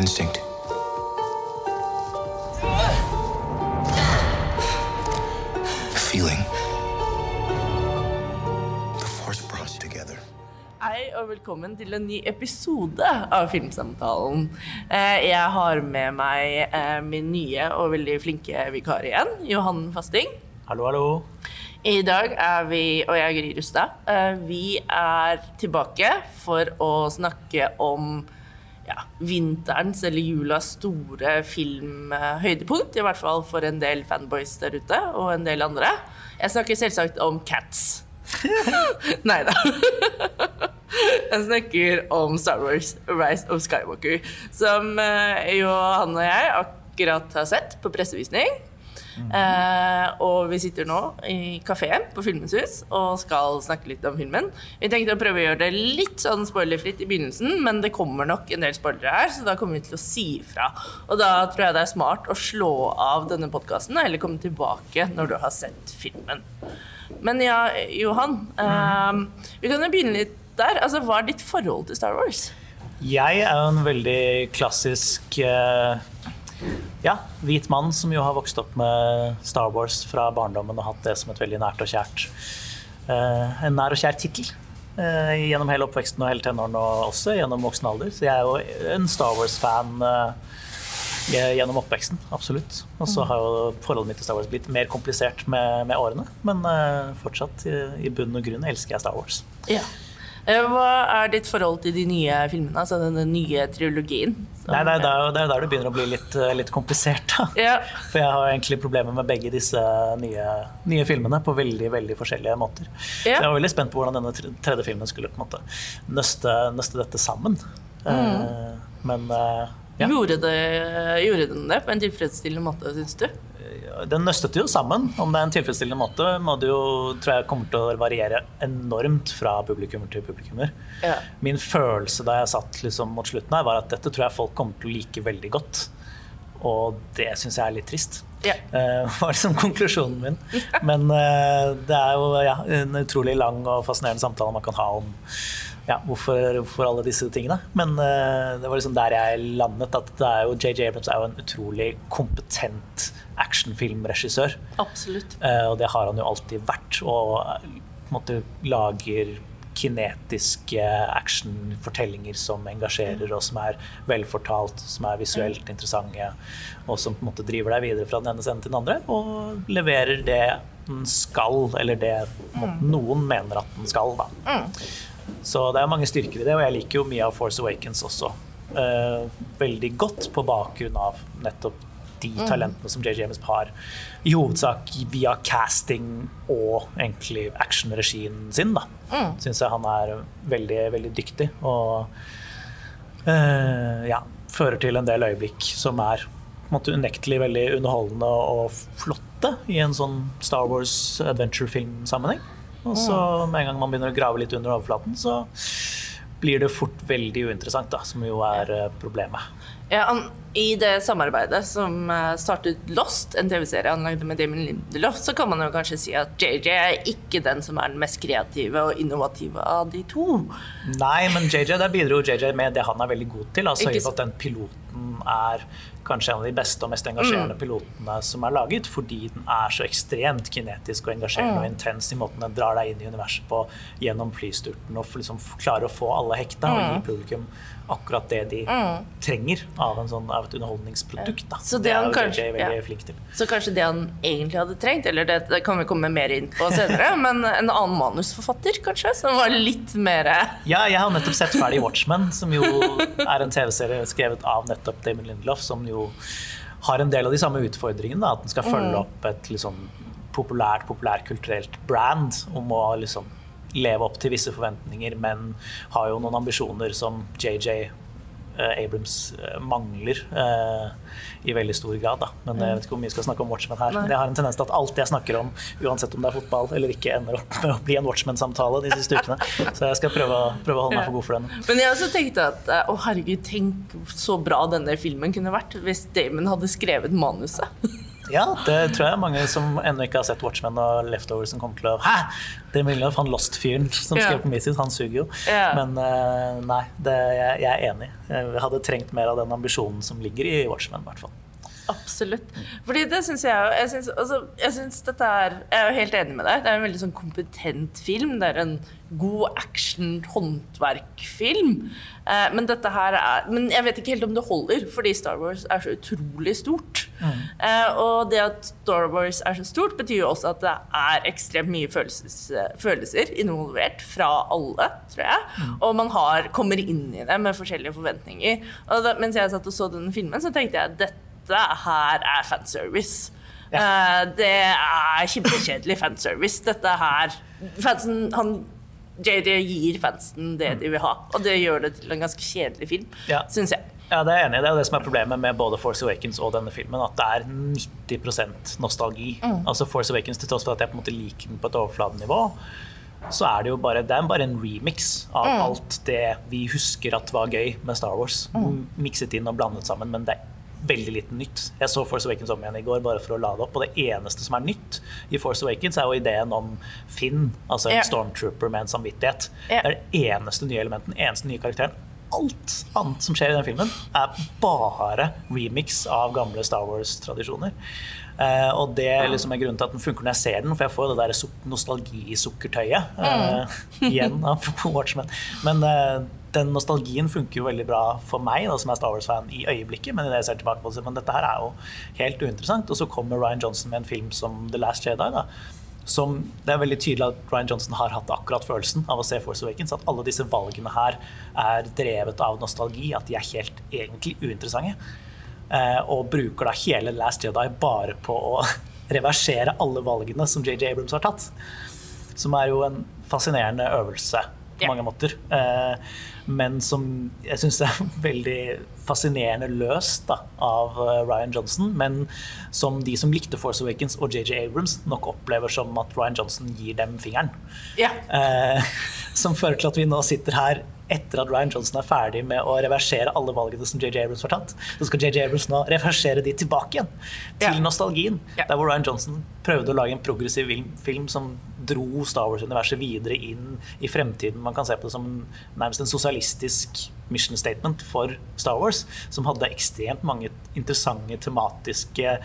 instinct. Feeling. The force brought us together. Hei og velkommen til en ny episode av Filmsamtalen. Eh, Jeg har med meg eh, min nye og veldig flinke vikar igjen, Johan Fasting. Hallo, hallo. I dag er vi, og jeg er Gry Rustad, eh, vi er tilbake for å snakke om ja, vinterens eller julas store filmhøydepunkt. I hvert fall for en del fanboys der ute, og en del andre. Jeg snakker selvsagt om Cats. Nei da. Jeg snakker om Star Wars Rise of Skywalker, som jo han og jeg akkurat har sett på pressevisning. Eh, og vi sitter nå i kafeen på Filmens hus og skal snakke litt om filmen. Vi tenkte å prøve å gjøre det litt sånn spoilerfritt i begynnelsen, men det kommer nok en del spoilere her, så da kommer vi til å si ifra. Og da tror jeg det er smart å slå av denne podkasten, eller komme tilbake når du har sett filmen. Men ja, Johan. eh, vi kan jo begynne litt der. Altså, Hva er ditt forhold til Star Wars? Jeg er jo en veldig klassisk eh, ja, hvit mann som jo har vokst opp med Star Wars fra barndommen og hatt det som et veldig nært og kjært eh, En nær og kjær tittel. eh, gjennom hele oppveksten og hele tenåren og også gjennom voksen alder. Så jeg er jo en Star Wars-fan eh, gjennom oppveksten, absolutt. Og så har jo forholdet mitt til Star Wars blitt mer komplisert med, med årene. Men fortsatt, i, i bunn og grunn, elsker jeg Star Wars. Ja. Eh, Hva er ditt forhold til de nye filmene, altså den nye trilogien? Nei, nei, det er jo det er der det begynner å bli litt, eh, litt komplisert. Ja. For jeg har egentlig problemer med begge disse nye, nye filmene på veldig veldig forskjellige måter. Så jeg var veldig spent på hvordan denne tredje filmen skulle på en måte nøste, nøste dette sammen. Mm. men eh, ja, Gjorde, det, gjorde den det på en tilfredsstillende måte, syns du? Den nøstet jo sammen. Om det er en tilfredsstillende måte, må det jo, tror jeg kommer til å variere enormt fra publikummer til publikummer. Ja. Min følelse da jeg satt liksom mot slutten her, var at dette tror jeg folk kommer til å like veldig godt. Og det syns jeg er litt trist. Ja. Uh, var liksom konklusjonen min. Men uh, det er jo ja, en utrolig lang og fascinerende samtale man kan ha om ja, hvorfor, hvorfor alle disse tingene. Men uh, det var liksom der jeg landet. At det er jo JJ Abrams er jo en utrolig kompetent actionfilmregissør. Absolutt. Uh, og det har han jo alltid vært. Og eh, på en måte lager kinetiske actionfortellinger som engasjerer, og som er velfortalt, som er visuelt interessante, og som på en måte driver deg videre fra den ene scenen til den andre, og leverer det den skal, eller det måte, noen mener at den skal. da. Så det er mange styrker i det, og jeg liker jo mye av Force Awakens også. eh, veldig godt på bakgrunn av nettopp de talentene som JJ James har. I hovedsak via casting og egentlig actionregien sin. da. Syns jeg han er veldig, veldig dyktig. Og eh, ja, fører til en del øyeblikk som er måte unektelig veldig underholdende og flotte i en sånn Star Wars adventure-filmsammenheng. Og så med en gang man begynner å grave litt under overflaten, så blir det fort veldig uinteressant, da, som jo er eh, problemet. Ja, han, I det samarbeidet som eh, startet Lost, en TV-serie han lagde med Damon Lindelof, så kan man jo kanskje si at JJ er ikke den som er den mest kreative og innovative av de to. Nei, men JJ, der bidro JJ med det han er veldig god til. Altså Ikke at den piloten er kanskje en av de beste og mest Mm. engasjerende pilotene som er laget, fordi den er så ekstremt kinetisk og engasjerende Mm. og intens i måten den drar deg inn i universet på gjennom flysturten og liksom klarer å få alle hekta og Mm. gi publikum akkurat det de trenger av, en sånn, av et underholdningsprodukt. Da. Så det det er han kanskje- JJ veldig ja. flink til. Så kanskje det han egentlig hadde trengt, eller det, det kan vi komme mer inn på senere, men en annen manusforfatter, kanskje, som var litt mer Ja, jeg har nettopp sett ferdig Watchmen, som jo er en TV-serie skrevet av nettopp Damon Lindelof, som jo har en del av de samme utfordringene. Da, at den skal følge opp et liksom, populært, populærkulturelt brand om å liksom, leve opp til visse forventninger, men har jo noen ambisjoner som JJ eh, Abrams eh, mangler eh, i veldig stor grad. Da. Men jeg vet ikke hvor mye vi skal snakke om Watchmen her. Men jeg har en tendens til at alt jeg snakker om, uansett om det er fotball eller ikke, ender opp med å bli en Watchmen-samtale de siste ukene. Så jeg skal prøve, prøve å holde meg for god for den. Men jeg også tenkte at å herregud, tenk så bra denne filmen kunne vært hvis Damon hadde skrevet manuset. Ja, det tror jeg mange som ennå ikke har sett Watchmen og Leftovers, som kommer til å Hæ! Det Villeneuve, han Lost-fyren som skrev på Missis, han suger jo. Ja. Men eh, nei, det, jeg, jeg er enig. Jeg hadde trengt mer av den ambisjonen som ligger i Watchmen, i hvert fall. Absolutt. Fordi det syns jeg jo jeg syns, altså, dette er Jeg er jo helt enig med deg. Det er en veldig sånn kompetent film. Det er en god action-håndverkfilm. Eh, men dette her er Men jeg vet ikke helt om det holder, fordi Star Wars er så utrolig stort. Eh, og det at Star Wars er så stort, betyr jo også at det er ekstremt mye følelses, følelser involvert fra alle, tror jeg. Og man har, kommer inn i det med forskjellige forventninger. Og da, mens jeg satt og så denne filmen, så tenkte jeg at dette her er fanservice. Eh, det er kjempekjedelig fanservice. Dette her Fansen han JJ gir fansen det de vil ha, og det gjør det til en ganske kjedelig film, Ja. syns jeg. Ja, det er jeg enig i. Det er det som er problemet med både Force Awakens og denne filmen. At det er 90% nostalgi. Altså Force Awakens, til tross for at jeg på en måte liker den på et overfladenivå, så er det jo bare, det er bare en remix av alt det vi husker at var gøy med Star Wars. Mikset inn og blandet sammen, men det er veldig lite nytt. Jeg så Force Awakens om igjen i går bare for å lade opp, og det eneste som er nytt i Force Awakens, er jo ideen om Finn, altså en Ja. stormtrooper med en samvittighet. Ja. Det er det eneste nye elementen, eneste nye karakteren. Alt annet som skjer i den filmen, er bare remix av gamle Star Wars-tradisjoner. Uh, og det liksom er grunnen til at den funker når jeg ser den, for jeg får det der nostalgisukkertøyet. Uh, mm. igjen av Watchmen. Men eh, den nostalgien funker jo veldig bra for meg, da, som er Star Wars-fan i øyeblikket. Men, det jeg ser tilbake på det, men dette her er jo helt uinteressant. Og så kommer Ryan Johnson med en film som The Last Jedi. da, som Det er veldig tydelig at Ryan Johnson har hatt akkurat følelsen av å se Force Awakens. At alle disse valgene her er drevet av nostalgi, at de er helt egentlig uinteressante. Eh, og bruker da hele Last Jedi bare på å reversere alle valgene som JJ Abrams har tatt. Som er jo en fascinerende øvelse på mange måter. Eh, men som jeg syns er veldig fascinerende løst da, av eh, Ryan Johnson. Men som de som likte Force Awakens og JJ Abrams, nok opplever som at Ryan Johnson gir dem fingeren. Ja. Eh, som fører til at vi nå sitter her etter at Ryan Johnson er ferdig med å reversere alle valgene som JJ Abrams har tatt. Så skal JJ Abrams nå reversere de tilbake igjen til Ja. nostalgien. Ja. Der hvor Ryan Johnson prøvde å lage en progressiv film, film som dro Star Wars-universet videre inn i fremtiden. Man kan se på det som nærmest en sosialistisk mission statement for Star Wars, som hadde ekstremt mange interessante tematiske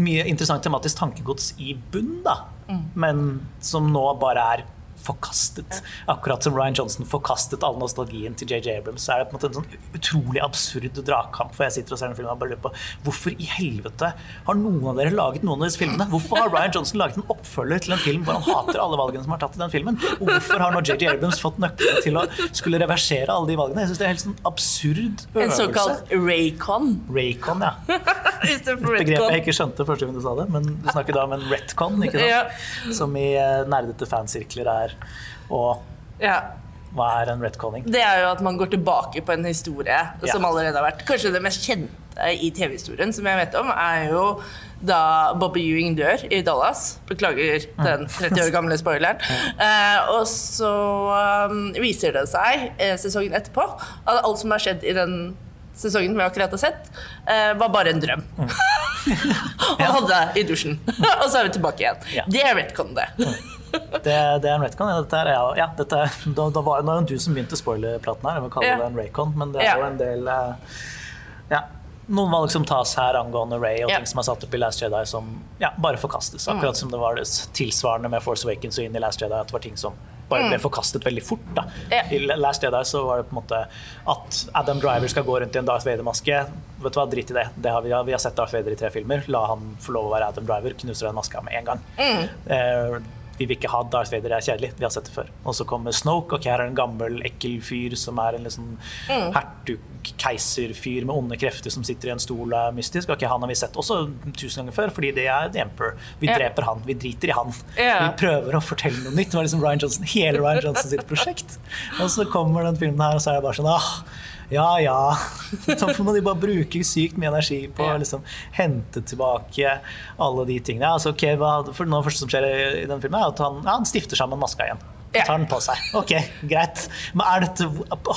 mye interessant tematisk tankegods i bunn, da. Men som nå bare er forkastet. Akkurat som Ryan Johnson forkastet all nostalgien til JJ Abrams. Så er det på en måte en sånn utrolig absurd dragkamp. For jeg sitter og ser den filmen og bare lurer på hvorfor i helvete har noen av dere laget noen av disse filmene? Hvorfor har Ryan Johnson laget en oppfølger til en film hvor han hater alle valgene som er tatt i den filmen? Og hvorfor har nå JJ Abrams fått nøkkelen til å skulle reversere alle de valgene? Jeg syns det er en helt sånn absurd En såkalt Raycon. Raycon, ja. Begrepet jeg ikke skjønte første gang du sa det, men du snakker da om en retcon, ikke sant? Som i eh, nerdete fansirkler er Og Ja. hva er en retconning? Det er jo at man går tilbake på en historie Ja. som allerede har vært Kanskje det mest kjente i TV-historien som jeg vet om, er jo da Bobby Ewing dør i Dallas. Beklager den 30 år gamle spoileren. Eh, og så um, viser det seg eh, sesongen etterpå at alt som har skjedd i den sesongen vi akkurat har sett, eh, var bare en drøm. Han hadde det i dusjen. og så er vi tilbake igjen. Ja. Det er retcon, det. Det, det er en retcon. Ja, dette er, ja, ja, dette, er- da, da var, det du som begynte spoilerpraten her. Jeg vil kalle det en raycon, men det er jo en del eh, ja, Noen valg som tas her angående Ray, og ting som er satt opp i Last Jedi, som ja, bare forkastes. Akkurat som det var det tilsvarende med Force Awakens og inn i Last Jedi, at det var ting som bare ble forkastet veldig fort. da. Ja. I Last Jedi så var det på en måte at Adam Driver skal gå rundt i en Darth Vader-maske. Vet du hva, Drit i det. det har vi, vi har sett Darth Vader i tre filmer. La han få lov å være Adam Driver. Knuser den maska med en gang. Eh, vi vil ikke ha Darth Vader, det er kjedelig. Vi har sett det før. Og så kommer Snoke, og her er en gammel, ekkel fyr som er en liksom hertug, keiserfyr med onde krefter som sitter i en stol og er mystisk. Ok, Han har vi sett også tusen ganger før, fordi det er The Emperor. Vi yeah. dreper han, vi driter i han. Yeah. Vi prøver å fortelle noe nytt. Det var liksom Ryan Johnson, hele Ryan Johnson sitt prosjekt. Og så kommer den filmen her, og så er det bare sånn ah, ja ja. Så må de bare bruke sykt mye energi på å liksom hente tilbake alle de tingene. Altså, okay, hva, for Noe av det første som skjer i, i den filmen, er at han, ja, han stifter sammen maska igjen. Ja. Tar den på seg. Ok, greit. Men er dette,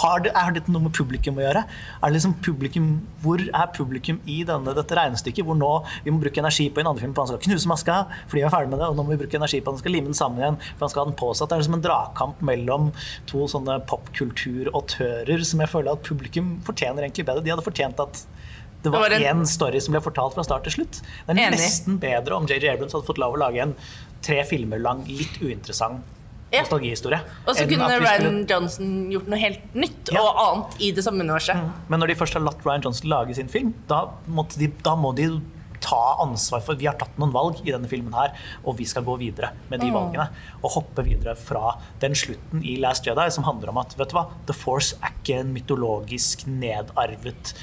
har det, er dette noe med publikum å gjøre? Er det liksom publikum, hvor er publikum i denne, dette regnestykket? Hvor nå vi må bruke energi på en andre film, for han skal knuse maska fordi vi er ferdig med det, og nå må vi bruke energi på han skal lime den sammen igjen, for han skal ha den på seg. Det er liksom en dragkamp mellom to sånne popkulturautører som jeg føler at publikum fortjener egentlig bedre. De hadde fortjent at det var, én story som ble fortalt fra start til slutt. Det er nesten bedre om JJ Abrams hadde fått lov å lage en tre filmer lang, litt uinteressant Ja. nostalgihistorie. Og så kunne Ryan skulle- Johnson gjort noe helt nytt Ja. og annet i det samme universet. Men når de først har latt Ryan Johnson lage sin film, da, de, da må de ta ansvar for Vi har tatt noen valg i denne filmen her, og vi skal gå videre med de valgene. Og hoppe videre fra den slutten i Last Jedi som handler om at vet du hva, The Force er ikke en mytologisk nedarvet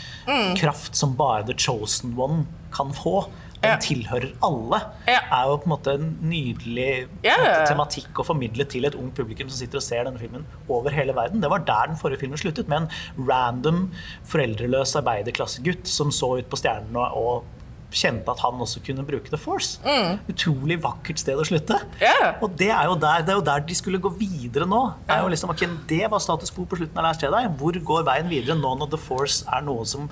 kraft som bare The Chosen One kan få. Den tilhører alle. Ja. er jo på en måte en nydelig tematikk å formidle til et ungt publikum som sitter og ser denne filmen over hele verden. Det var der den forrige filmen sluttet, med en random foreldreløs arbeiderklassegutt som så ut på stjernene og kjente at han også kunne bruke The Force. Utrolig vakkert sted å slutte. Mm. Ja. Og det er, jo der, det er jo der de skulle gå videre nå. Det, er jo liksom, okay, det var status quo på slutten av Last Jedi. Hvor går veien videre nå når The Force er noe som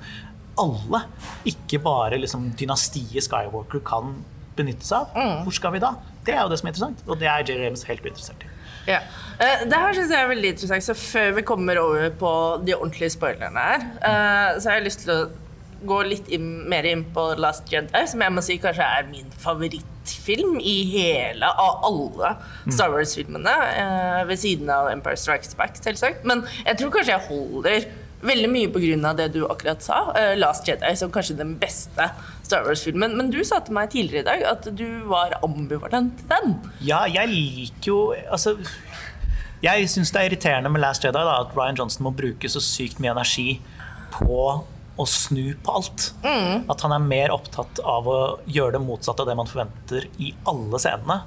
alle, ikke bare liksom dynastiet Skywalker, kan benytte seg av? Mm. Hvor skal vi da? Det er jo det som er interessant, og det er Jerry Rames helt uinteressert i. Ja. Eh, Det her synes jeg er veldig interessant, så før vi kommer over på de ordentlige spoilerne her, eh, så har jeg lyst til å gå litt inn, mer inn på Last Jedi, som jeg må si kanskje er min favorittfilm i hele av alle Star Wars-filmene, eh, ved siden av Empire Strikes Back, selvsagt. Men jeg tror kanskje jeg holder veldig mye av det du akkurat sa, Uh, Last Jedi, som kanskje den beste Star Wars-filmen. Men du sa til meg tidligere i dag at du var ambivalent til den. Ja, jeg liker jo Altså Jeg syns det er irriterende med Last Jedi da, at Ryan Johnson må bruke så sykt mye energi på å snu på alt. At han er mer opptatt av å gjøre det motsatte av det man forventer i alle scenene.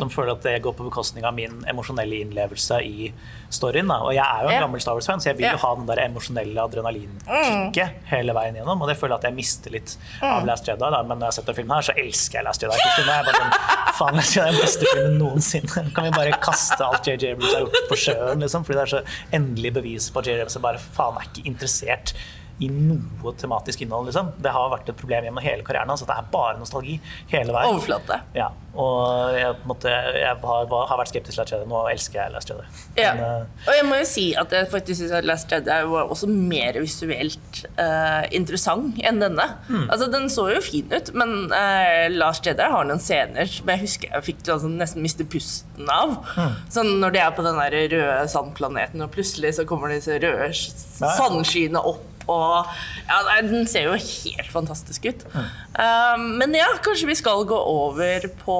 Som føler at det går på bekostning av min emosjonelle innlevelse i storyen. Da. Og jeg er jo en yeah. gammel Star Wars-fan, så jeg vil jo ha den der emosjonelle adrenalinkicket hele veien gjennom. Og det føler jeg at jeg mister litt av Last Jedi. Da. Men når jeg har sett den filmen her, så elsker jeg Last Jedi. Jeg er bare sånn, faen, Last Jedi er den beste filmen noensinne. Kan vi bare kaste alt JJ Abrams har gjort på sjøen, liksom? Fordi det er så endelig bevis på at JJ er bare faen er ikke interessert i noe tematisk innhold, liksom. Det har vært et problem gjennom hele karrieren hans. det er bare nostalgi hele veien. Overflate. Ja, og jeg, måte, jeg har, har vært skeptisk til Last Jedi. Nå elsker jeg Last Jedi. Ja. Men, uh, Og jeg må jo si at jeg faktisk syns Last Jedi var også mer visuelt uh, interessant enn denne. Mm. Altså, Den så jo fin ut, men uh, Last Jedi har noen scener som jeg husker jeg fikk altså, nesten miste pusten av. Mm. Sånn når de er på den der røde sandplaneten, og plutselig så kommer disse røde sandskyene opp. Og ja, Den ser jo helt fantastisk ut. Mm. Men ja, kanskje vi skal gå over på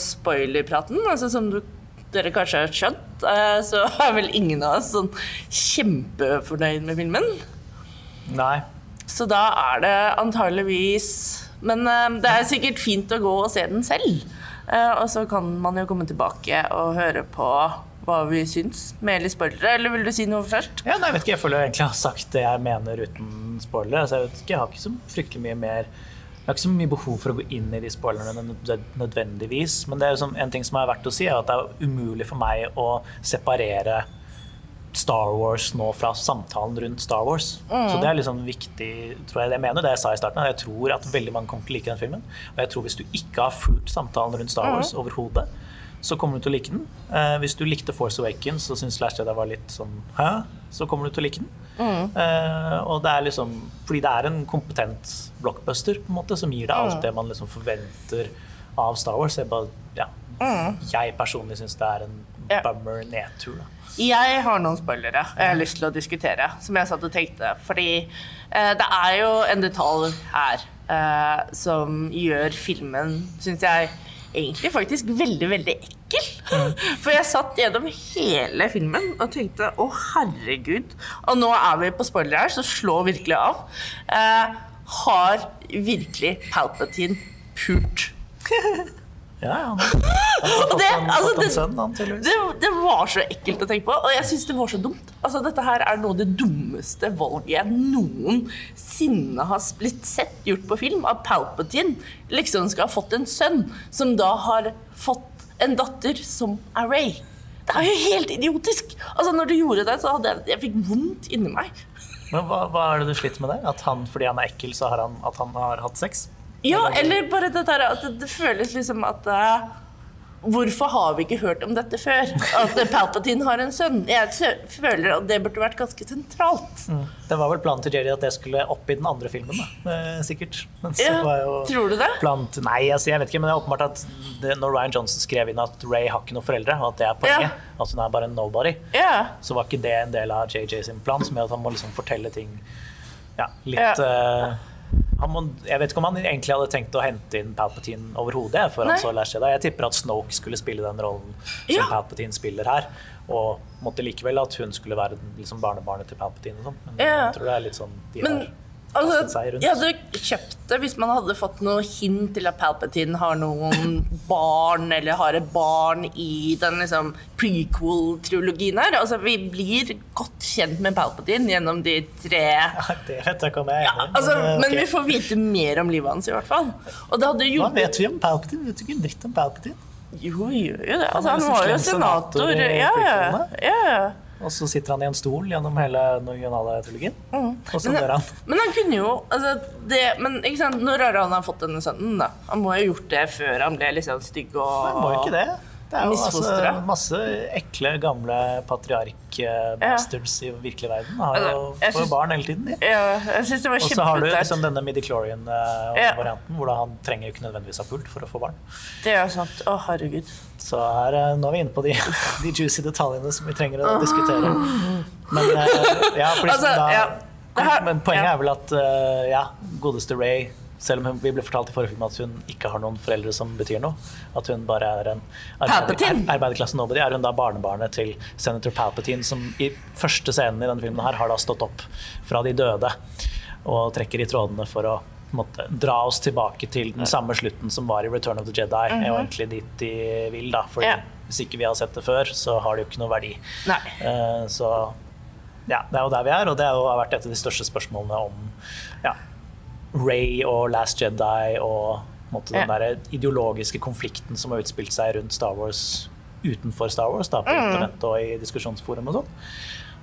spoilerpraten. Altså Som du, dere kanskje har skjønt, eh, så er vel ingen av oss sånn kjempefornøyd med filmen. nei. Så da er det antageligvis Men eh, det er sikkert fint å gå og se den selv. Eh, og så kan man jo komme tilbake og høre på hva vi syns, med eller spoilere. Eller vil du si noe først? Ja, nei, jeg vet ikke, jeg føler jeg egentlig har sagt det jeg mener uten spoilere. Altså, jeg vet ikke, jeg har ikke så fryktelig mye mer Jeg har ikke så mye behov for å gå inn i de spoilerne nødvendigvis. Men det er jo sånn, en ting som er verdt å si, er at det er umulig for meg å separere Star Wars nå fra samtalen rundt Star Wars. Så det er liksom viktig, tror jeg det jeg mener, det jeg sa i starten. at Jeg tror at veldig mange kommer til å like den filmen. Og jeg tror hvis du ikke har fulgt samtalen rundt Star Wars overhodet, så kommer du til å like den. Eh, hvis du likte Force Awakens og syntes Last Jedi var litt sånn Hæ? Så kommer du til å like den. Eh, og det er liksom Fordi det er en kompetent blockbuster på en måte som gir deg alt det man liksom forventer av Star Wars. Jeg, bare, ja, jeg personlig syns det er en Ja. bummer nedtur. Da. Jeg har noen spoilere jeg har lyst til å diskutere, som jeg satt og tenkte. Fordi eh, det er jo en detalj her eh, som gjør filmen, syns jeg, egentlig faktisk veldig, veldig ekkel. For jeg satt gjennom hele filmen og tenkte å, herregud. Og nå er vi på spoiler her, så slå virkelig av. Eh, har virkelig Palpatine pult? Ja, ja, han har fått det- en, altså, det- sønn, han. Det, det var så ekkelt å tenke på, og jeg syns det var så dumt. Altså, dette her er noe av det dummeste valget jeg noensinne har blitt sett gjort på film. At Palpatine liksom skal ha fått en sønn, som da har fått en datter som er Ray. Det er jo helt idiotisk! Altså, når du gjorde det, så hadde jeg, jeg fikk vondt inni meg. Men hva, hva er det du sliter med der? At han, fordi han er ekkel, så har han, at han har hatt sex? Ja, eller bare det der at det, det føles liksom at uh, Hvorfor har vi ikke hørt om dette før? At Palpatine har en sønn. Jeg føler at det burde vært ganske sentralt. Det var vel planen til Jerry at det skulle opp i den andre filmen, da. Eh, sikkert. Men så Ja, var jo tror du det? Plant... Nei, altså, jeg vet ikke, men det er åpenbart at det, når Ryan Johnson skrev inn at Ray har ikke noen foreldre, og at det er poenget, Ja. at hun er bare en nobody, Ja. så var ikke det en del av JJ sin plan, som gjør at han må liksom fortelle ting ja, litt Ja. eh, han må, jeg vet ikke om han egentlig hadde tenkt å hente inn Palpatine overhodet. før han Nei. så Last Jedi. Jeg tipper at Snoke skulle spille den rollen som Ja. Palpatine spiller her. Og måtte likevel at hun skulle være liksom barnebarnet til Palpatine. Men Ja. jeg tror det er litt sånn de Men har altså, jeg hadde kjøpt det hvis man hadde fått noe hint til at Palpatine har noen barn, eller har et barn i den liksom prequel-trilogien her. Altså, vi blir godt kjent med Palpatine gjennom de tre Ja, det vet jeg ikke om jeg er i. Altså, men, okay. men vi får vite mer om livet hans, i hvert fall. Hva vet vi om Palpatine? Vi vet du ikke en dritt om Palpatine. Jo, vi gjør jo det. Han Altså, han var jo senator senator. Ja, ja. Ja. Og så sitter han i en stol gjennom hele den originale trilogien. Og så dør han. men han kunne jo altså, det, Men når har han fått denne sønnen, da? Han må jo ha gjort det før han ble litt sånn stygg og Han må jo ikke det. Det er jo altså masse ekle, gamle patriark-bastards i virkelig verden. Har jo, Altså, får synes- barn hele tiden, Ja. Ja, jeg syns det var Og så har du liksom denne midichlorian-varianten, Ja. hvor han trenger jo ikke nødvendigvis ha pult for å få barn. Det er sant. Å, herregud. Så her, eh, nå er vi inne på de, de juicy detaljene som vi trenger å diskutere. Men eh, ja, Altså, da, ja. Her- Men poenget ja. er vel at eh, ja, godeste Ray selv om vi ble fortalt i forrige film at hun ikke har noen foreldre som betyr noe, at hun bare er en arbeiderklassen er- arbeiderklasse nobody, er hun da barnebarnet til senator Palpatine, som i første scenen i denne filmen her har da stått opp fra de døde og trekker i trådene for å måte, dra oss tilbake til den samme slutten som var i Return of the Jedi, er jo egentlig dit de vil, da. Fordi Ja. hvis ikke vi har sett det før, så har det jo ikke noe verdi. Nei. Eh, Så ja, det er jo der vi er, og det har vært et av de største spørsmålene om ja, Ray og Last Jedi og måte, den Ja. der ideologiske konflikten som har utspilt seg rundt Star Wars utenfor Star Wars, da, på Mm. internett og i diskusjonsforum og sånn,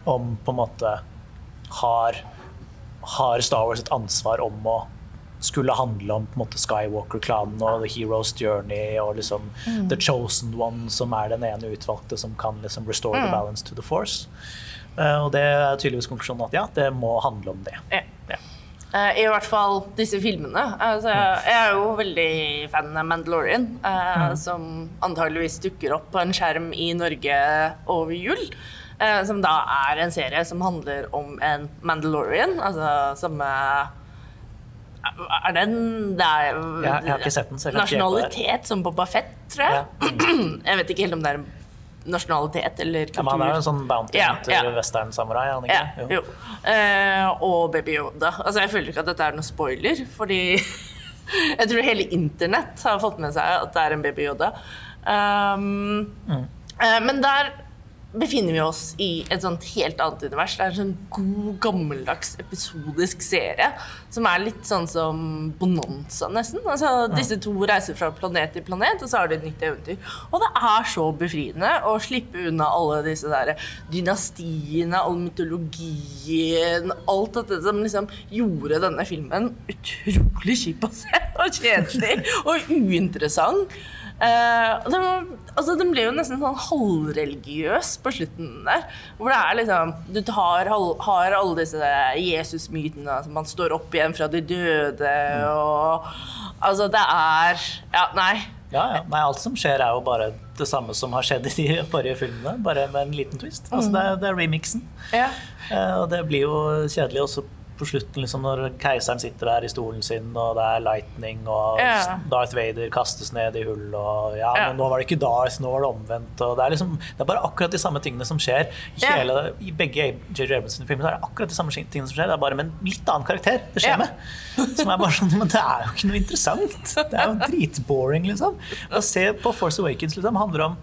om på en måte har, har Star Wars et ansvar om å skulle handle om måte Skywalker-klanen og The Hero's Journey og liksom Mm. The Chosen One, som er den ene utvalgte som kan liksom restore Mm. the balance to the force. Uh, og det er tydeligvis konklusjonen at ja, det må handle om det. Ja. Ja. Uh, I hvert fall disse filmene. Altså, jeg er jo veldig fan av Mandalorian, eh, som antageligvis dukker opp på en skjerm i Norge over jul. som da er en serie som handler om en Mandalorian, altså samme Er det en det er, ja, jeg har ikke sett den. Nasjonalitet som Boba Fett, tror jeg. Jeg vet ikke helt om det er nasjonalitet eller Ja, men han er jo en sånn bounty Ja, ja. western-samurai, er Ja, jo. jo. Eh, og Baby Yoda. Altså, jeg føler ikke at dette er noen spoiler, fordi jeg tror hele internett har fått med seg at det er en Baby Yoda. Um, eh, men der befinner vi oss i et sånt helt annet univers. Det er en sånn god, gammeldags episodisk serie som er litt sånn som Bonanza, nesten. Altså, disse to reiser fra planet til planet, og så har de et nytt eventyr. Og det er så befriende å slippe unna alle disse der dynastiene, all mytologien, alt dette som liksom gjorde denne filmen utrolig kjip å se, og kjedelig og uinteressant. Eh, og den, altså, den ble jo nesten sånn halvreligiøs på slutten der. Hvor det er liksom Du tar, har alle disse Jesus-mytene. Altså, man står opp igjen fra de døde, og Altså, det er Ja, nei. Ja, ja. Nei, alt som skjer, er jo bare det samme som har skjedd i de forrige filmene, bare med en liten twist. Altså, det, er, det er remixen. Ja. Uh, og det blir jo kjedelig også på slutten, liksom, når keiseren sitter der i stolen sin, og det er lightning, og Ja. Darth Vader kastes ned i hull, og ja, Ja. men nå var det ikke Darth, nå var det omvendt. Det, er liksom, det er bare akkurat de samme tingene som skjer i, Ja. hele, i begge J.J. Abrams-filmer. så er det akkurat de samme tingene som skjer, det er bare med en litt annen karakter det skjer Ja. med. Som er bare sånn, Men det er jo ikke noe interessant. Det er jo dritboring, liksom. Å se på Force Awakens liksom, handler om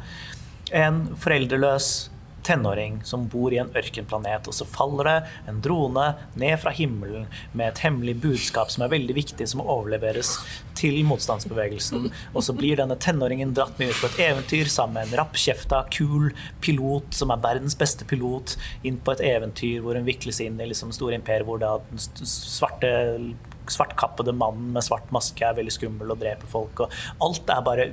en foreldreløs tenåring som bor i en ørkenplanet, og så faller det en drone ned fra himmelen med et hemmelig budskap som er veldig viktig, som må overleveres til motstandsbevegelsen. Og så blir denne tenåringen dratt med ut på et eventyr sammen med en rappkjefta, kul pilot som er verdens beste pilot, inn på et eventyr hvor hun vikles inn i liksom store imperier hvor er den svarte svartkappede mannen med svart maske er veldig skummel og dreper folk. Og alt er bare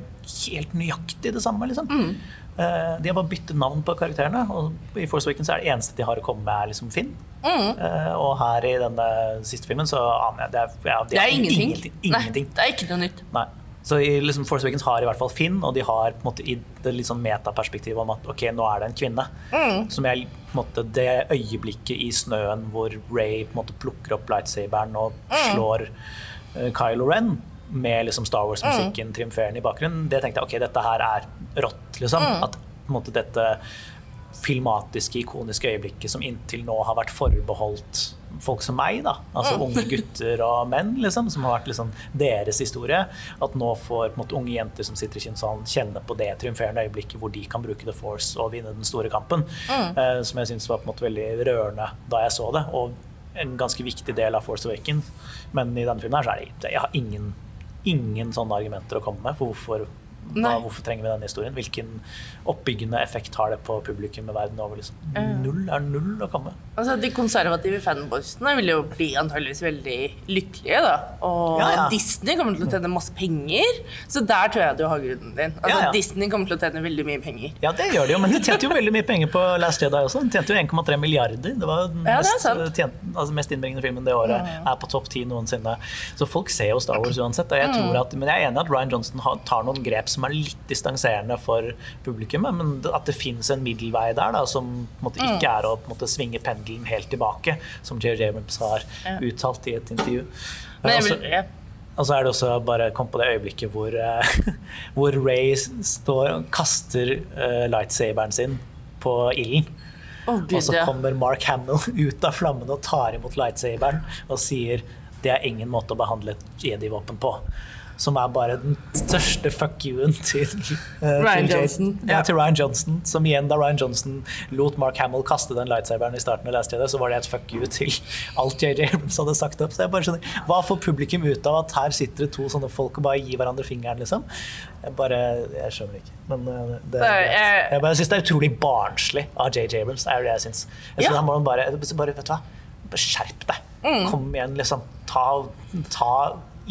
helt nøyaktig det samme. liksom. Eh, de har bare byttet navn på karakterene. Og i Force Awakens er det eneste de har å komme med, er liksom Finn. Eh, og her i denne siste filmen så aner jeg det er, ja, de Det har er ingenting. ingenting, ingenting. Nei, det er ikke noe nytt. Nei. Så i liksom Force Awakens har i hvert fall Finn, og de har måte, i det sånn metaperspektivet om at ok, nå er det en kvinne. Som jeg, måte, Det øyeblikket i snøen hvor Ray måte plukker opp lightsaberen og slår uh, Kylo Ren med liksom Star Wars-musikken triumferende i bakgrunnen, det tenkte jeg ok, dette her er rått. liksom. At på en måte, dette filmatiske, ikoniske øyeblikket som inntil nå har vært forbeholdt folk som meg, da. Altså unge gutter og menn, liksom, som har vært liksom deres historie. At nå får på en måte, unge jenter som sitter i kinosalen, kjenne på det triumferende øyeblikket hvor de kan bruke The Force og vinne den store kampen. Eh, som jeg syns var på en måte veldig rørende da jeg så det. Og en ganske viktig del av Force Awakens. Men i denne filmen her så er det Jeg har ingen, ingen sånne argumenter å komme med for hvorfor hva, hvorfor trenger vi denne historien? Hvilken oppbyggende effekt har det på publikum i verden over? Liksom? Null er null å komme. Altså, de konservative fanboysene vil jo bli antageligvis veldig lykkelige, da. Og Ja, ja. Disney kommer til å tjene masse penger, så der tror jeg du har grunnen din. Altså, Ja. Disney kommer til å tjene veldig mye penger. Ja, det gjør de jo, men de tjente jo veldig mye penger på Last Jedi også. De tjente jo 1,3 milliarder. Det var den mest, tjent, altså mest innbringende filmen det året. Er på topp ti noensinne. Så folk ser jo Star Wars uansett. Og jeg Mm. tror at, men jeg er enig i at Ryan Johnson tar noen grep som er litt distanserende for publikummet, men at det fins en middelvei der da, som på måte Mm. ikke er å måte, svinge pendelen helt tilbake, som J.J. Abrams har uttalt i et intervju. Men jeg Altså- vil, ja. og så er det også bare kom på det øyeblikket hvor, eh, hvor Ray står og kaster uh, lightsaberen sin på ilden. Oh, Og så kommer Mark Hamill ut av flammene og tar imot lightsaberen og sier det er ingen måte å behandle et jedi-våpen på. Som er bare den største fuck you-en til, uh, Ryan til Johnson, Ja, til Ryan Johnson. Som igjen, da Ryan Johnson lot Mark Hamill kaste den lightsaberen i starten av Last Jedi, så var det et fuck you til alt JJ Abrams hadde sagt opp. Så jeg bare skjønner, Hva får publikum ut av at her sitter det to sånne folk og bare gir hverandre fingeren, liksom? Jeg bare, jeg skjønner ikke. Men uh, det, Nei, jeg- jeg bare syns det er utrolig barnslig av JJ Abrams. Det er det jeg syns. Jeg synes Ja. han bare, bare, vet du hva? Skjerp deg. Mm. Kom igjen, liksom. Ta, ta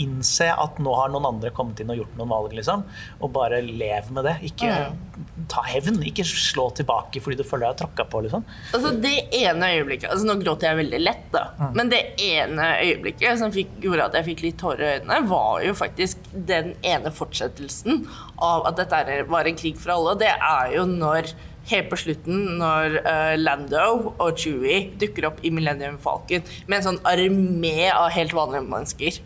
Innse at nå har noen andre kommet inn og gjort noen valg, liksom. Og bare lev med det. Ikke Mm. ta hevn. Ikke slå tilbake fordi du føler deg tråkka på, liksom. Altså Det ene øyeblikket altså Nå gråter jeg veldig lett, da. Mm. Men det ene øyeblikket som fikk, gjorde at jeg fikk litt tårer i øynene, var jo faktisk den ene fortsettelsen av at dette var en krig for alle. Og det er jo når Helt på slutten, når uh, Lando og Chewie dukker opp i Millennium Falcon med en sånn armé av helt vanlige mennesker.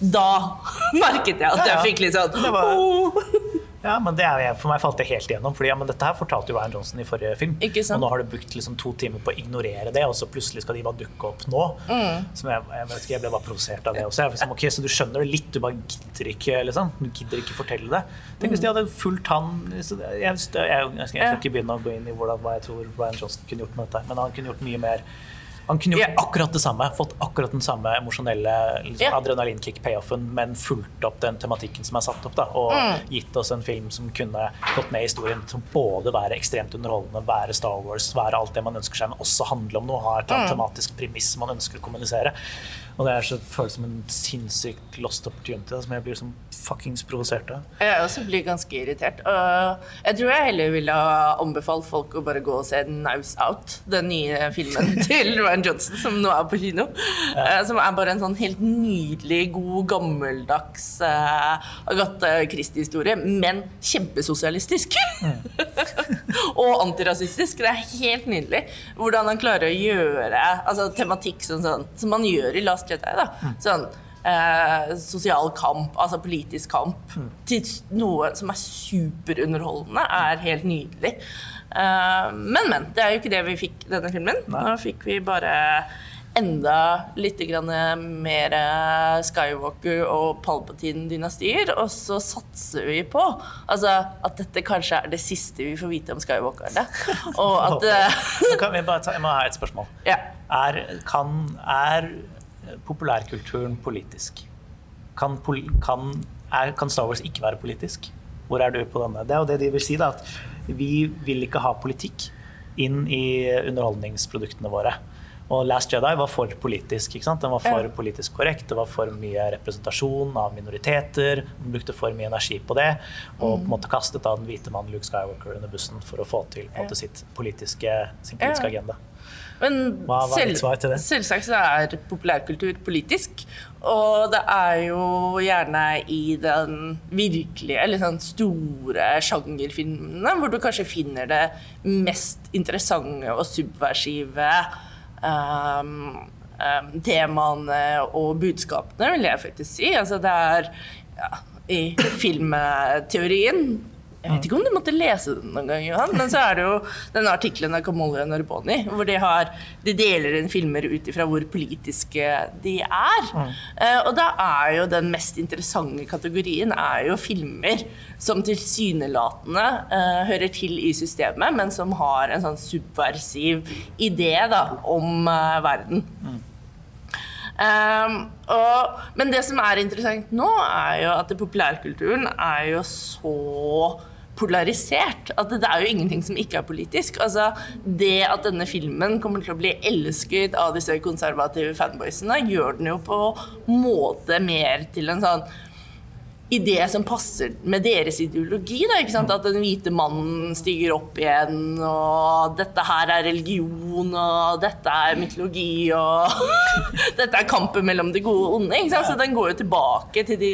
Da merket jeg at Mm. Jeg fikk litt sånn Det var- «Åh». Ja, men det er, For meg falt det helt igjennom. Fordi ja, men Dette her fortalte jo Ryan Johnson i forrige film. Ikke sant? Og nå har du brukt liksom to timer på å ignorere det, og så plutselig skal de bare dukke opp nå. Mm. Som jeg, jeg vet ikke, jeg ble bare provosert av det også. Jeg liksom, ok, Så du skjønner det litt, du bare gidder ikke liksom. Du gidder ikke fortelle det. Tenk hvis de hadde fulgt han jeg, jeg, jeg skal ikke begynne å gå inn i hvordan, hva jeg tror Ryan Johnson kunne gjort med dette, men han kunne gjort mye mer. Han kunne gjort yeah. akkurat det samme, fått akkurat den samme emosjonelle liksom, yeah. adrenalinkick-payoffen, men fulgt opp den tematikken som er satt opp. Da, og Mm. gitt oss en film som kunne gått med i historien til både være ekstremt underholdende, være Star Wars, være alt det man ønsker seg, men også handle om noe, ha et Mm. tematisk premiss man ønsker å kommunisere. Og det er så, føles som en sinnssykt lost opportunity som jeg blir som fuckings provosert av. Jeg også blir ganske irritert. Og jeg tror jeg heller ville ha anbefalt folk å bare gå og se Knives Out, den nye filmen til Ryan Johnson, som nå er på kino. Eh, Som er bare en sånn helt nydelig, god, gammeldags uh, Agathe Christie-historie, men kjempesosialistisk. og antirasistisk. Det er helt nydelig hvordan han klarer å gjøre altså, tematikk sånn, sånn, som man gjør i Last Jedi. Da. Sånn, eh, sosial kamp, altså politisk kamp, til noe som er superunderholdende, er helt nydelig. Eh, men, men. Det er jo ikke det vi fikk denne filmen. Nå fikk vi bare enda litt grann mer eh, Skywalker og Palpatine-dynastier, og så satser vi på altså, at dette kanskje er det siste vi får vite om Skywalkerne. Og at eh, Så kan vi bare ta, jeg må ha et spørsmål. ja. Er, kan, er populærkulturen politisk? Kan, kan, er, kan Star Wars ikke være politisk? Hvor er du på denne? Det er jo det de vil si, da. At vi vil ikke ha politikk inn i underholdningsproduktene våre. Og Last Jedi var for politisk. ikke sant? Den var for politisk korrekt. Det var for mye representasjon av minoriteter. Den brukte for mye energi på det. Og på en måte kastet av den hvite mannen Luke Skywalker under bussen for å få til på en måte, sitt politiske, sin politiske agenda. Men det? selvsagt så er populærkultur politisk. Og det er jo gjerne i den virkelige, eller sånn store sjangerfilmene hvor du kanskje finner det mest interessante og subversive temaene og budskapene, vil jeg faktisk si. Altså det er ja, i filmteorien jeg vet ikke om du måtte lese den noen gang, Johan, men så er det jo denne artikkelen av Kamolya Narboni, hvor de, har, de deler inn filmer ut ifra hvor politiske de er. Eh, og da er jo den mest interessante kategorien er jo filmer som tilsynelatende eh, hører til i systemet, men som har en sånn subversiv idé da, om eh, verden. Um, og, men det som er interessant nå, er jo at populærkulturen er jo så polarisert. At det er jo ingenting som ikke er politisk. Altså, det at denne filmen kommer til å bli elsket av disse konservative fanboysene, gjør den jo på måte mer til en sånn idé som passer med deres ideologi. Da, ikke sant? At den hvite mannen stiger opp igjen, og dette her er religion, og dette er mytologi, og dette er kampen mellom det gode og onde. Ikke sant? Så den går jo tilbake til de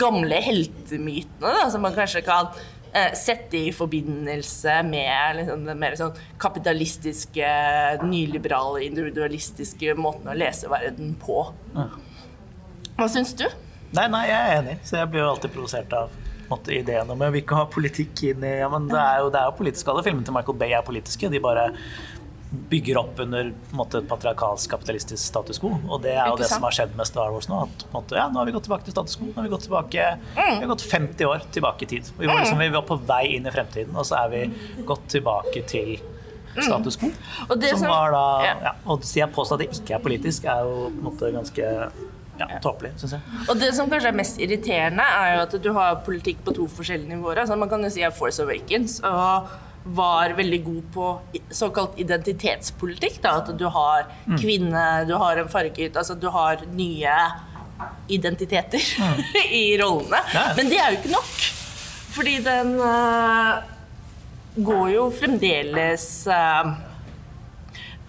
gamle heltemytene, da, som man kanskje kan eh, sette i forbindelse med liksom, den mer sånn kapitalistiske, nyliberale, individualistiske måten å lese verden på. Hva syns du? Nei, nei, jeg er enig. Så jeg blir jo alltid provosert av måte, ideen om jeg vil ikke ha politikk inn i ja, men Det er jo, det er jo politisk. Alle filmene til Michael Bay er politiske. De bare bygger opp under måte, et patriarkalsk kapitalistisk status quo. Og det er jo det som har skjedd med Star Wars nå. At, måte, ja, nå har vi gått tilbake til status quo. Nå har vi gått, tilbake, vi har gått 50 år tilbake i tid. Vi var, liksom, vi var på vei inn i fremtiden, og så er vi gått tilbake til status quo. Og det som var da ja. ja, Og så jeg påstår at det ikke er politisk, er jo på en måte ganske ja, tåpelig, syns jeg. Og det som kanskje er mest irriterende, er jo at du har politikk på to forskjellige nivåer. Altså man kan jo si at Force Awakens og var veldig god på såkalt identitetspolitikk. Da. At du har kvinne, du har en farget Altså du har nye identiteter i rollene. Ja. Men det er jo ikke nok. Fordi den uh, går jo fremdeles uh,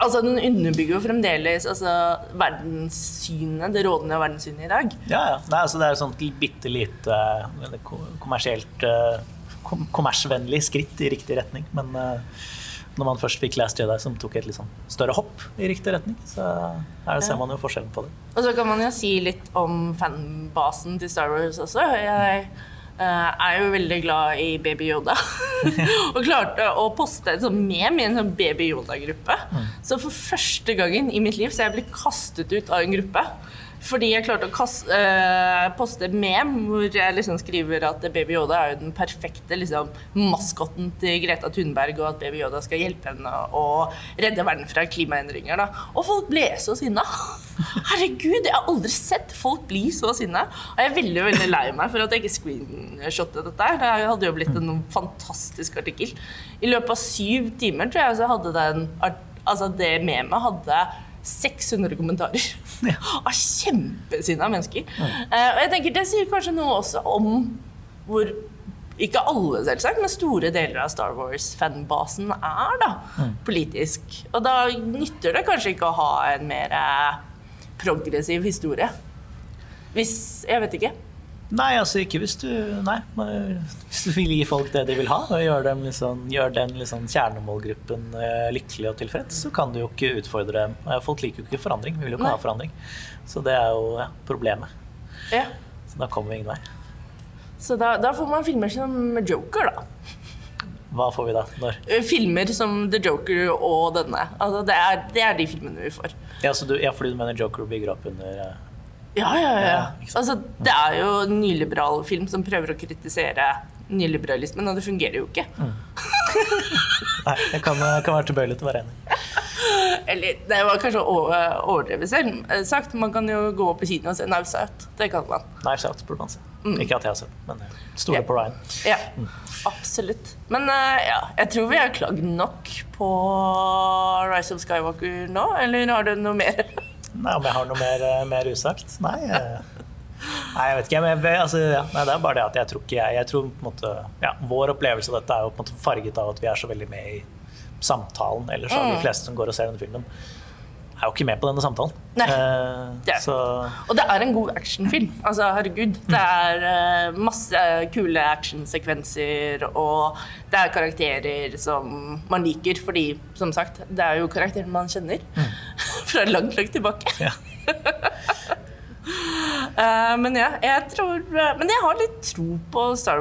Altså, Den underbygger jo fremdeles altså, verdenssynet, det rådende verdenssynet i dag. Ja, ja. Nei, altså, det er jo sånt bitte lite eh, kommersielt eh, kom kommersvennlig skritt i riktig retning. Men eh, når man først fikk Last Jedi, som tok et sånn større hopp i riktig retning, så her det, ser man jo forskjellen på det. Og så kan man jo si litt om fanbasen til Star Wars også. Jeg Uh, er jo veldig glad i Baby Yoda. og klarte å poste et sånt meme i en sånn Baby Yoda-gruppe. Så for første gangen i mitt liv så jeg ble kastet ut av en gruppe. Fordi jeg klarte å kaste, uh, poste med hvor jeg liksom skriver at Baby Yoda er jo den perfekte liksom, maskotten til Greta Thunberg, og at Baby Yoda skal hjelpe henne å redde verden fra klimaendringer. Da. Og folk ble så sinna! Herregud, jeg har aldri sett folk bli så sinna. Og jeg er veldig veldig lei meg for at jeg ikke screenshotet dette. Det hadde jo blitt en fantastisk artikkel. I løpet av syv timer tror jeg så hadde den, altså det memet hadde 600 kommentarer av kjempesinna mennesker. Eh, og jeg tenker Det sier kanskje noe også om hvor ikke alle, selvsagt, men store deler av Star Wars-fanbasen er da, politisk. Og da nytter det kanskje ikke å ha en mer eh, progressiv historie. Hvis Jeg vet ikke. Nei, altså ikke hvis du Nei, hvis du vil gi folk det de vil ha, og gjøre dem liksom, gjør den liksom kjernemålgruppen eh, lykkelig og tilfreds, så kan du jo ikke utfordre dem. Folk liker jo ikke forandring, vi vil jo ikke Nei. ha forandring. Så det er jo ja, problemet. Ja. Så da kommer vi ingen vei. Så da, da får man filmer som Joker, da. Hva får vi da? Når? Eh, Filmer som The Joker og denne. Altså, det, er, det er de filmene vi får. Ja, så du, ja, fordi du mener Joker bygger opp under eh, Ja, ja, ja. Altså, det er jo en nyliberal film som prøver å kritisere nyliberalismen, og det fungerer jo ikke. Mm. Nei, jeg kan, jeg kan være tilbøyelig til å være enig. Eller det var kanskje å- overdrevet selv eh, sagt. Man kan jo gå på kino og se Knives Out. Det kan man. Knives Out burde man se. Ikke at jeg har sett, men stole stoler Ja. på Ryan. Ja, absolutt. Men uh, ja, jeg tror vi har klagd nok på Rise of Skywalker nå, eller har du noe mer? Nei, Om jeg har noe mer, eh, mer usagt? Nei. eh, Nei, jeg vet ikke. Men jeg, altså, ja, nei, det er bare det at jeg tror ikke jeg, jeg tror på en måte, ja, Vår opplevelse av dette er jo på en måte farget av at vi er så veldig med i samtalen. Ellers er de fleste som går og ser denne filmen, er jo ikke med på denne samtalen. Nei. Eh, Det er- så Og det er en god actionfilm. Altså, herregud. Det er eh, masse kule actionsekvenser, og det er karakterer som man liker, fordi, som sagt, det er jo karakterer man kjenner fra langt, langt tilbake. ja. Eh, men ja, jeg tror Men jeg har litt tro på Star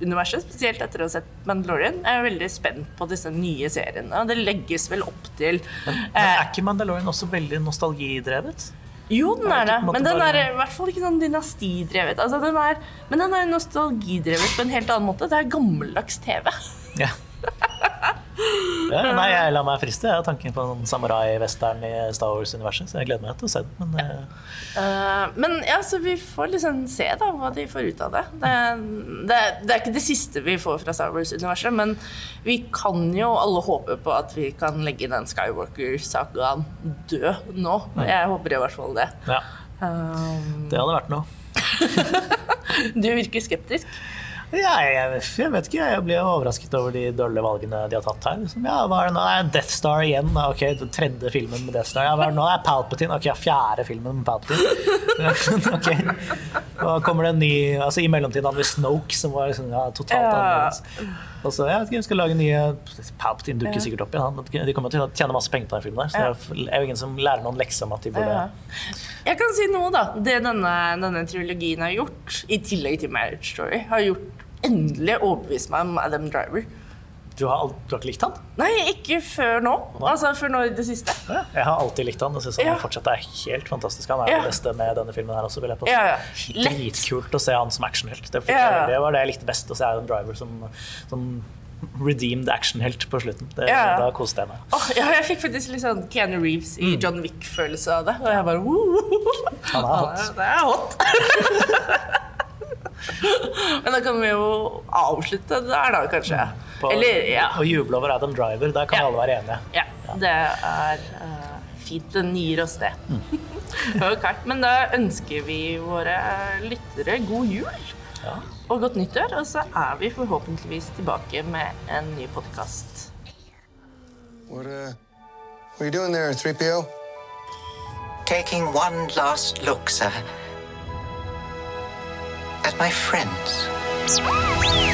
Wars-universet, spesielt etter å ha sett Mandalorian. Jeg er veldig spent på disse nye seriene, og det legges vel opp til Men men er ikke Mandalorian også veldig nostalgidrevet? Jo, den er det men den er i hvert fall ikke sånn dynastidrevet. Altså, den er, men den er nostalgidrevet på en helt annen måte. Det er gammeldags TV. Ja. ja, nei, jeg lar meg friste. Jeg har tanken på en samurai-western i Star Wars-universet, så jeg gleder meg til å se den. Men ja. Uh, men ja, så vi får liksom se da hva de får ut av det. Det, det. det er ikke det siste vi får fra Star Wars-universet, men vi kan jo alle håpe på at vi kan legge den Skywalker-sagaen død nå. Jeg håper i hvert fall det. ja, Um, det hadde vært noe. du virker skeptisk. Ja, jeg, jeg vet ikke, jeg blir overrasket over de dårlige valgene de har tatt her. Liksom, ja, hva er det nå? Er Death Star igjen. da. Ok, den tredje filmen med Death Star. Ja, hva er det nå? Er Palpatine. Ok, ja, fjerde filmen med Palpatine. ok. Og kommer det en ny altså I mellomtiden hadde vi Snoke, som var liksom, ja, totalt Ja. annerledes. Og så, jeg vet ikke, vi skal lage nye Palpatine dukker sikkert opp igjen. Han- De kommer til å tjene masse penger på den filmen. der, Så det er jo ingen som lærer noen lekser om at de burde Ja. Jeg kan si noe, da. Det denne, denne trilogien har gjort, i tillegg til Marriage Story, har gjort endelig overbevist meg om Adam Driver. Du har, alt- du har ikke likt han? Nei, ikke før nå. Altså før nå i det siste. Ja, Jeg har alltid likt han. Jeg syns han Ja. fortsatt er helt fantastisk. Han er Ja. det beste med denne filmen her også, vil jeg påstå. Dritkult å se han som actionhelt. Det, det var det jeg likte best, å se Adam Driver som, som redeemed actionhelt på slutten. Det, Ja. Da koste jeg meg. Oh, ja, jeg fikk faktisk litt sånn Keanu Reeves i John Wick-følelse av det. Og jeg bare «Woo!» Han er hot. Det er hot. Men da kan vi jo avslutte der, da, kanskje. På, Eller, ja. Og juble over Adam Driver. Der kan Ja. alle være enige. Ja, det er uh, fint. Den gir oss det. ok, Men da ønsker vi våre lyttere god jul Ja. og godt nyttår. Og så er vi forhåpentligvis tilbake med en ny podkast. What, uh, what are you doing there, 3PO? Taking one last look, sir, as my friends.